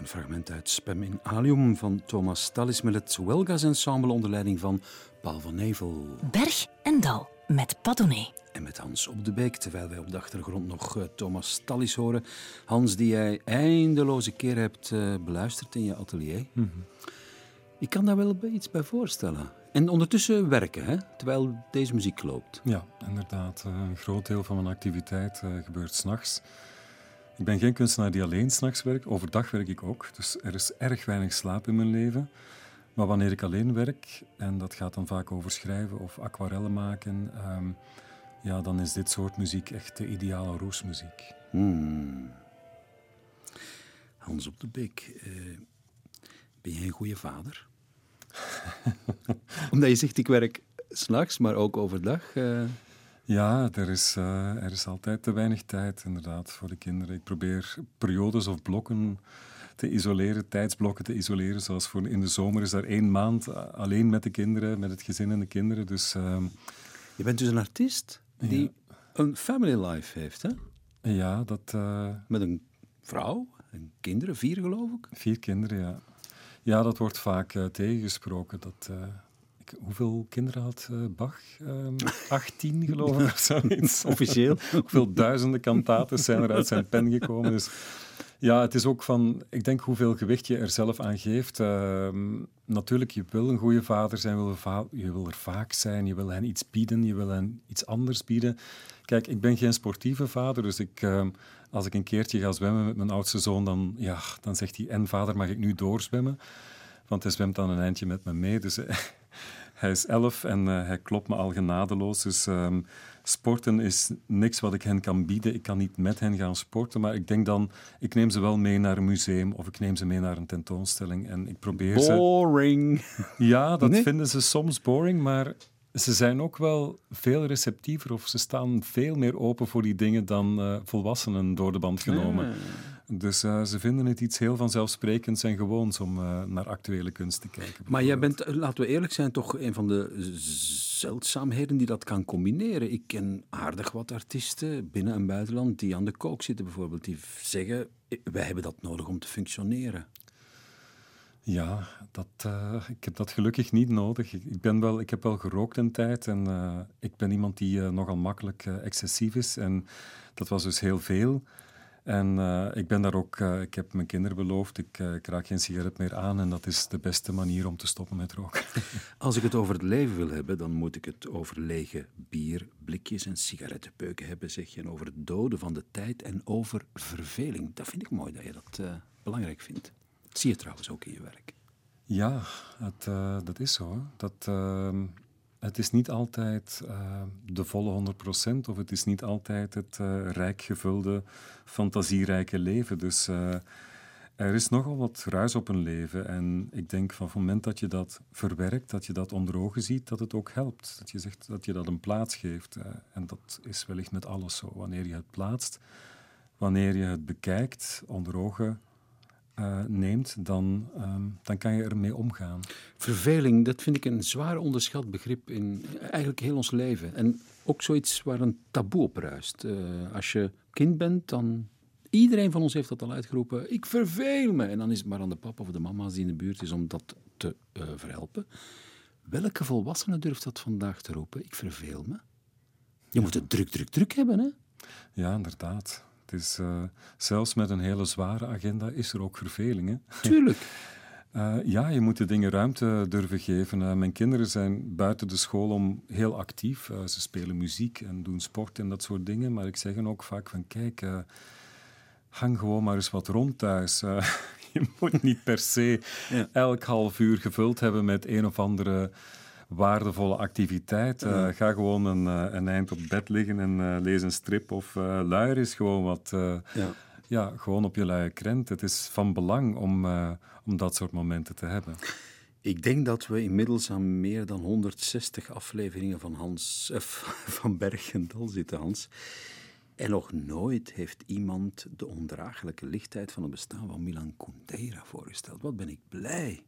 Een fragment uit Spem in Alium van Thomas Tallis met het Welgas Ensemble onder leiding van Paul van Nevel. Berg en Dal met Padone. En met Hans op de Beek, terwijl wij op de achtergrond nog uh, Thomas Tallis horen. Hans, die jij eindeloze keer hebt uh, beluisterd in je atelier. Mm -hmm. Ik kan daar wel iets bij voorstellen. En ondertussen werken, hè? terwijl deze muziek loopt. Ja, inderdaad. Uh, een groot deel van mijn activiteit gebeurt s'nachts. Ik ben geen kunstenaar die alleen s'nachts werkt. Overdag werk ik ook. Dus er is erg weinig slaap in mijn leven. Maar wanneer ik alleen werk, en dat gaat dan vaak over schrijven of aquarellen maken, um, ja, dan is dit soort muziek echt de ideale roosmuziek. Hmm. Hans op de Beek, uh, ben jij een goede vader? Omdat je zegt, ik werk s'nachts, maar ook overdag. Uh... Ja, er is, uh, er is altijd te weinig tijd inderdaad voor de kinderen. Ik probeer periodes of blokken te isoleren, tijdsblokken te isoleren. Zoals voor in de zomer is daar één maand alleen met de kinderen, met het gezin en de kinderen. Dus, uh, je bent dus een artiest die ja. een family life heeft, hè? Ja, dat... Uh, met een vrouw en kinderen, vier geloof ik? Vier kinderen, ja. Ja, dat wordt vaak uh, tegengesproken. Dat, hoeveel kinderen had Bach? Um, 18 geloof ik of zoiets. Officieel. hoeveel duizenden kantaten zijn er uit zijn pen gekomen. Dus ja, het is ook van, ik denk hoeveel gewicht je er zelf aan geeft. Uh, natuurlijk, je wil een goede vader zijn, je wil, je wil er vaak zijn, je wil hen iets bieden, je wil hen iets anders bieden. Kijk, ik ben geen sportieve vader, dus ik, uh, als ik een keertje ga zwemmen met mijn oudste zoon, dan, ja, dan zegt hij, en vader, mag ik nu doorzwemmen? Want hij zwemt dan een eindje met me mee, dus hij is elf en uh, hij klopt me al genadeloos. Dus um, sporten is niks wat ik hen kan bieden. Ik kan niet met hen gaan sporten, maar ik denk dan, ik neem ze wel mee naar een museum of ik neem ze mee naar een tentoonstelling en ik probeer boring. ze... Boring! Ja, dat nee? vinden ze soms boring, maar ze zijn ook wel veel receptiever of ze staan veel meer open voor die dingen dan uh, volwassenen door de band genomen. Ah. Dus uh, ze vinden het iets heel vanzelfsprekends en gewoons om uh, naar actuele kunst te kijken. Maar jij bent, laten we eerlijk zijn, toch een van de zeldzaamheden die dat kan combineren. Ik ken aardig wat artiesten binnen en buitenland die aan de kook zitten bijvoorbeeld, die zeggen, wij hebben dat nodig om te functioneren. Ja, dat, uh, ik heb dat gelukkig niet nodig. Ik, ben wel, ik heb wel gerookt een tijd en ik ben iemand die nogal makkelijk excessief is. En dat was dus heel veel. En ik ben daar ook, ik heb mijn kinderen beloofd, ik, ik, raak geen sigaret meer aan en dat is de beste manier om te stoppen met roken. Als ik het over het leven wil hebben, dan moet ik het over lege bier, blikjes en sigarettenpeuken hebben, zeg je. En over het doden van de tijd en over verveling. Dat vind ik mooi dat je dat belangrijk vindt. Dat zie je trouwens ook in je werk. Ja, het, uh, dat is zo. Dat, uh, het is niet altijd uh, de volle 100% of het is niet altijd het rijk gevulde, fantasierijke leven. Dus er is nogal wat ruis op een leven. En ik denk van het moment dat je dat verwerkt, dat je dat onder ogen ziet, dat het ook helpt. Dat je zegt dat je dat een plaats geeft. en dat is wellicht met alles zo. Wanneer je het plaatst, wanneer je het bekijkt, onder ogen uh, neemt, dan, um, dan kan je ermee omgaan. Verveling, dat vind ik een zwaar onderschat begrip in eigenlijk heel ons leven. En ook zoiets waar een taboe op ruist. Uh, als je kind bent, dan... Iedereen van ons heeft dat al uitgeroepen. Ik verveel me. En dan is het maar aan de papa of de mama's die in de buurt is om dat te uh, verhelpen. Welke volwassene durft dat vandaag te roepen? Ik verveel me. Je ja. moet het druk, druk, druk hebben, hè? Ja, inderdaad. Het is, uh, zelfs met een hele zware agenda is er ook verveling. Hè? Tuurlijk. Uh, ja, je moet de dingen ruimte durven geven. Uh, mijn kinderen zijn buiten de school om heel actief. ze spelen muziek en doen sport en dat soort dingen. Maar ik zeg hen ook vaak van, kijk, hang gewoon maar eens wat rond thuis. je moet niet per se ja. elk half uur gevuld hebben met een of andere waardevolle activiteit. Uh, ga gewoon een, uh, een, eind op bed liggen en uh, lees een strip of luier is gewoon wat. Ja. ja. gewoon op je luie krent. Het is van belang om, om dat soort momenten te hebben. Ik denk dat we inmiddels aan meer dan 160 afleveringen van, Hans, van Berg en Dal zitten, Hans. En nog nooit heeft iemand de ondraaglijke lichtheid van het bestaan van Milan Kundera voorgesteld. Wat ben ik blij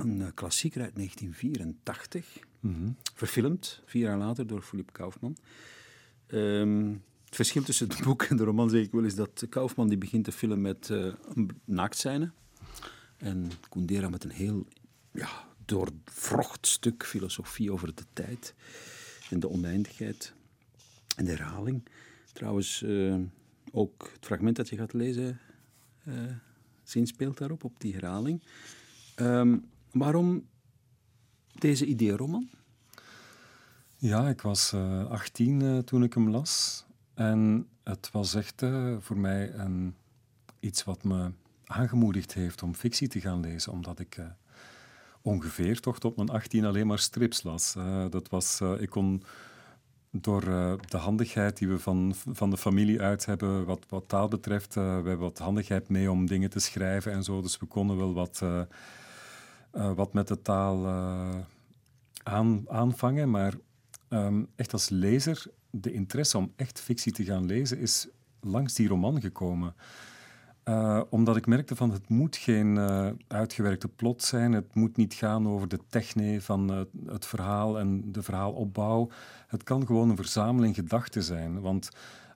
een uh, klassieker uit 1984, mm -hmm. verfilmd vier jaar later door Philippe Kaufman. Um, Het verschil tussen het boek en de roman, zeg ik wel, is dat Kaufman die begint te filmen met uh, een naaktscène. En Kundera met een heel ja, doorvrocht stuk filosofie over de tijd en de oneindigheid en de herhaling. Trouwens, uh, ook het fragment dat je gaat lezen uh, zinspeelt daarop, op die herhaling. Um, waarom deze idee-roman? Ja, ik was uh, 18 toen ik hem las. En het was echt voor mij een, iets wat me aangemoedigd heeft om fictie te gaan lezen, omdat ik ongeveer toch tot mijn 18 alleen maar strips las. Dat was, ik kon door de handigheid die we van, van de familie uit hebben, wat, wat taal betreft, we hebben wat handigheid mee om dingen te schrijven en zo, dus we konden wel wat, wat met de taal aan, aanvangen, maar um, echt als lezer, de interesse om echt fictie te gaan lezen is langs die roman gekomen. Uh, omdat ik merkte van het moet geen uitgewerkte plot zijn, het moet niet gaan over de techne van het verhaal en de verhaalopbouw. Het kan gewoon een verzameling gedachten zijn. Want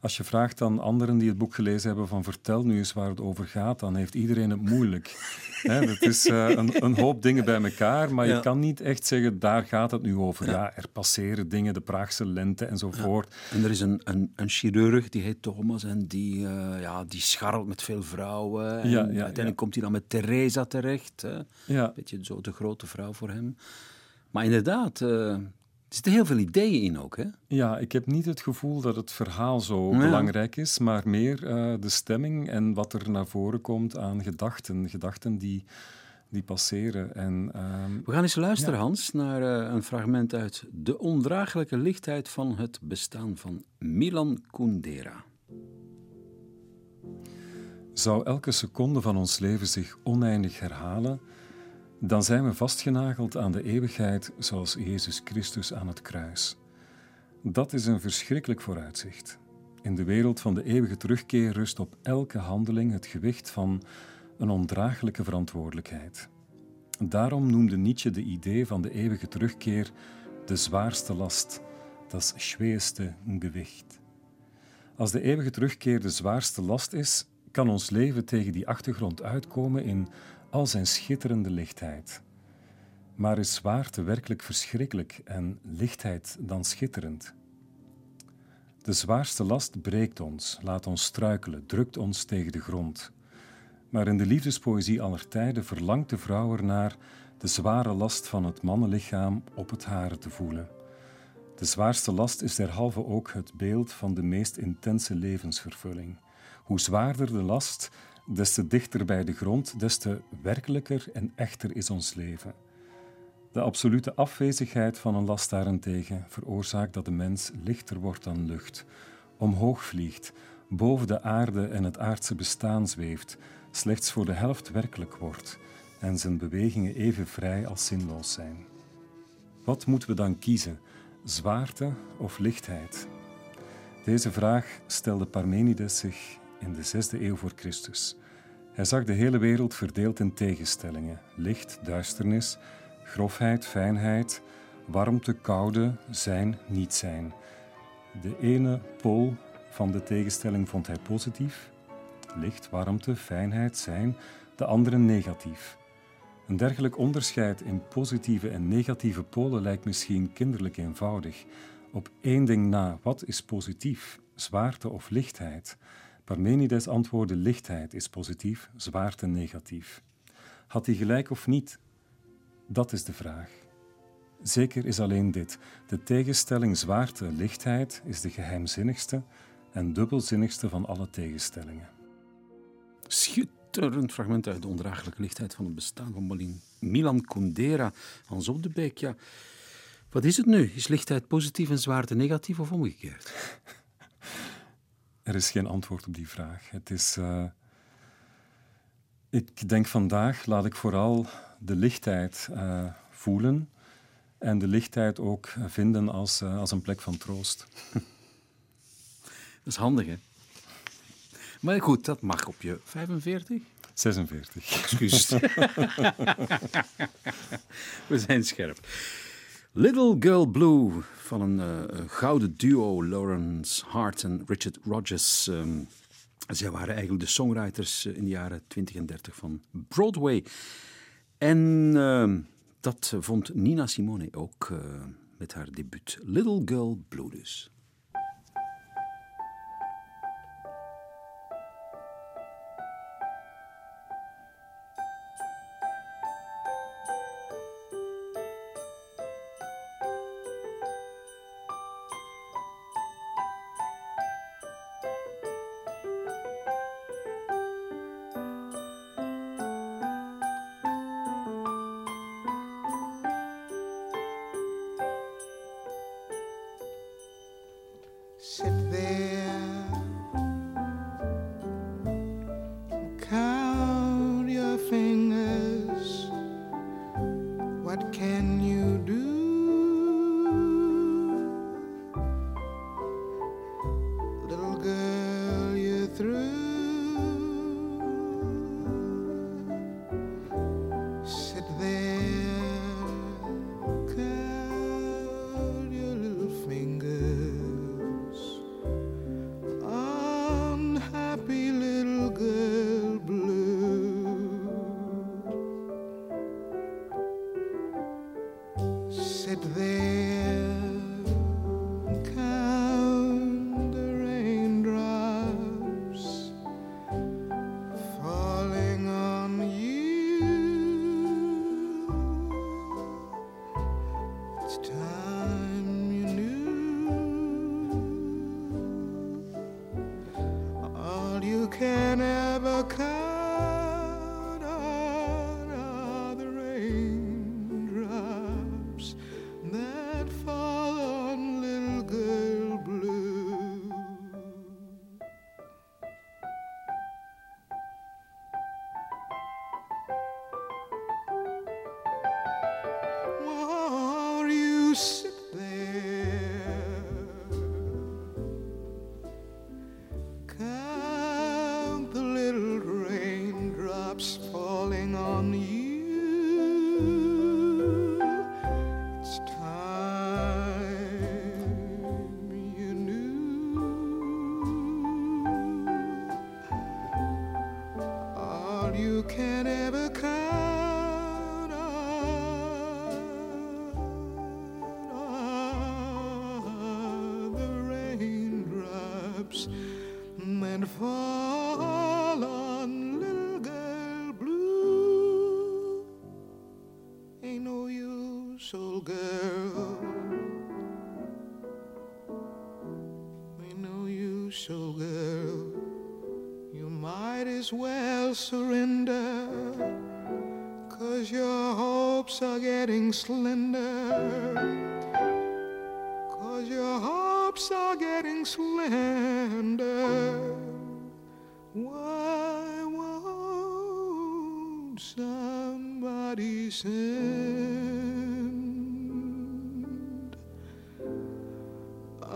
als je vraagt aan anderen die het boek gelezen hebben van vertel nu eens waar het over gaat, dan heeft iedereen het moeilijk. Het is uh, een, een, hoop dingen bij elkaar, maar je kan niet echt zeggen daar gaat het nu over. Ja, er passeren dingen, de Praagse lente enzovoort. Ja. En er is een, een, een, chirurg, die heet Thomas, en die, uh, ja, die scharrelt met veel vrouwen. En uiteindelijk komt hij dan met Teresa terecht. Hè? Een beetje zo de grote vrouw voor hem. Maar inderdaad, uh, er zitten heel veel ideeën in ook, hè? Ja, ik heb niet het gevoel dat het verhaal zo belangrijk is, maar meer uh, de stemming en wat er naar voren komt aan gedachten. Gedachten die, die passeren. En, uh, We gaan eens luisteren, ja. Hans, naar uh, een fragment uit De ondraaglijke lichtheid van het bestaan van Milan Kundera. Zou elke seconde van ons leven zich oneindig herhalen dan zijn we vastgenageld aan de eeuwigheid zoals Jezus Christus aan het kruis. Dat is een verschrikkelijk vooruitzicht. In de wereld van de eeuwige terugkeer rust op elke handeling het gewicht van een ondraaglijke verantwoordelijkheid. Daarom noemde Nietzsche de idee van de eeuwige terugkeer de zwaarste last, dat schwerste gewicht. Als de eeuwige terugkeer de zwaarste last is, kan ons leven tegen die achtergrond uitkomen in al zijn schitterende lichtheid. Maar is zwaarte werkelijk verschrikkelijk en lichtheid dan schitterend? De zwaarste last breekt ons, laat ons struikelen, drukt ons tegen de grond. Maar in de liefdespoëzie aller tijden verlangt de vrouw ernaar de zware last van het mannenlichaam op het hare te voelen. De zwaarste last is derhalve ook het beeld van de meest intense levensvervulling. Hoe zwaarder de last, des te dichter bij de grond, des te werkelijker en echter is ons leven. De absolute afwezigheid van een last daarentegen veroorzaakt dat de mens lichter wordt dan lucht, omhoog vliegt, boven de aarde en het aardse bestaan zweeft, slechts voor de helft werkelijk wordt en zijn bewegingen even vrij als zinloos zijn. Wat moeten we dan kiezen, zwaarte of lichtheid? Deze vraag stelde Parmenides zich in de zesde eeuw voor Christus. Hij zag de hele wereld verdeeld in tegenstellingen: licht, duisternis, grofheid, fijnheid, warmte, koude, zijn, niet zijn. De ene pool van de tegenstelling vond hij positief, licht, warmte, fijnheid, zijn, de andere negatief. Een dergelijk onderscheid in positieve en negatieve polen lijkt misschien kinderlijk eenvoudig. Op één ding na, wat is positief, zwaarte of lichtheid? Parmenides antwoordde lichtheid is positief, zwaarte negatief. Had hij gelijk of niet? Dat is de vraag. Zeker is alleen dit: de tegenstelling zwaarte-lichtheid is de geheimzinnigste en dubbelzinnigste van alle tegenstellingen. Schitterend fragment uit de ondraaglijke lichtheid van het bestaan van Milan Kundera. Hans op de Beek, ja. Wat is het nu? Is lichtheid positief en zwaarte negatief of omgekeerd? Er is geen antwoord op die vraag. Het is. Uh, ik denk vandaag laat ik vooral de lichtheid uh, voelen en de lichtheid ook vinden als, uh, als een plek van troost. Dat is handig, hè? Maar goed, dat mag op je 45? 46. Excuus. We zijn scherp. Little Girl Blue van een uh, gouden duo, Lawrence Hart en Richard Rogers. Um, zij waren eigenlijk de songwriters in de jaren 20 en 30 van Broadway. En uh, dat vond Nina Simone ook uh, met haar debuut Little Girl Blue dus. and fall on little girl blue. Ain't no use, old girl. Ain't no use, old girl. You might as well surrender, cause your hopes are getting slender. Send a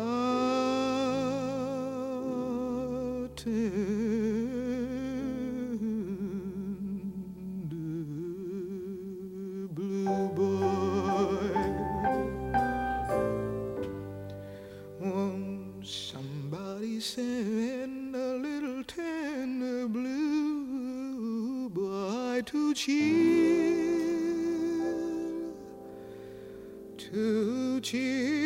tear. cheer.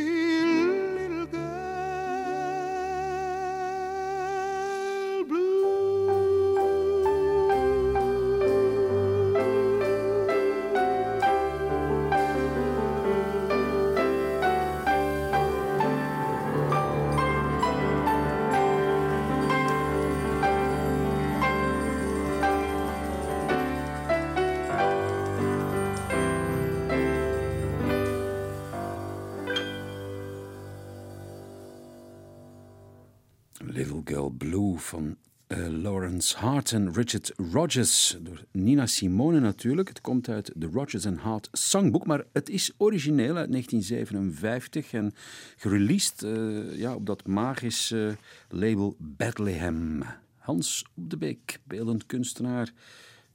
Van uh, Lawrence Hart en Richard Rogers. Door Nina Simone natuurlijk. Het komt uit de Rogers and Hart Songbook, maar het is origineel uit 1957 en gereleased uh, ja, op dat magische label Bethlehem. Hans op de Beek, beeldend kunstenaar.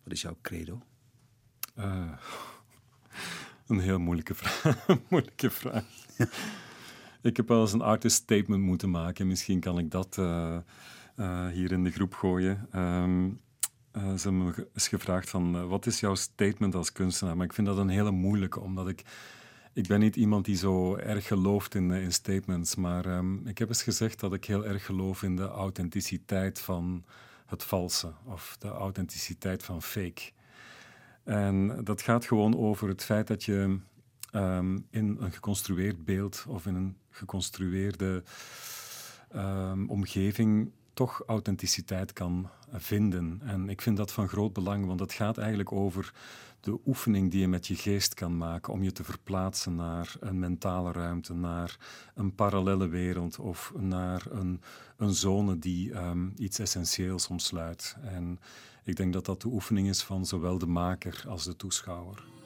Wat is jouw credo? Uh, Een heel moeilijke vraag. moeilijke vraag. Ik heb wel eens een artist statement moeten maken. Misschien kan ik dat uh, uh, hier in de groep gooien. Um, uh, ze hebben me eens gevraagd van, wat is jouw statement als kunstenaar? Maar ik vind dat een hele moeilijke, omdat ik... Ik ben niet iemand die zo erg gelooft in, in statements, maar um, ik heb eens gezegd dat ik heel erg geloof in de authenticiteit van het valse of de authenticiteit van fake. En dat gaat gewoon over het feit dat je um, in een geconstrueerd beeld of in een geconstrueerde um, omgeving toch authenticiteit kan vinden. En ik vind dat van groot belang, want het gaat eigenlijk over de oefening die je met je geest kan maken om je te verplaatsen naar een mentale ruimte, naar een parallele wereld of naar een, een zone die um, iets essentieels omsluit. En ik denk dat dat de oefening is van zowel de maker als de toeschouwer.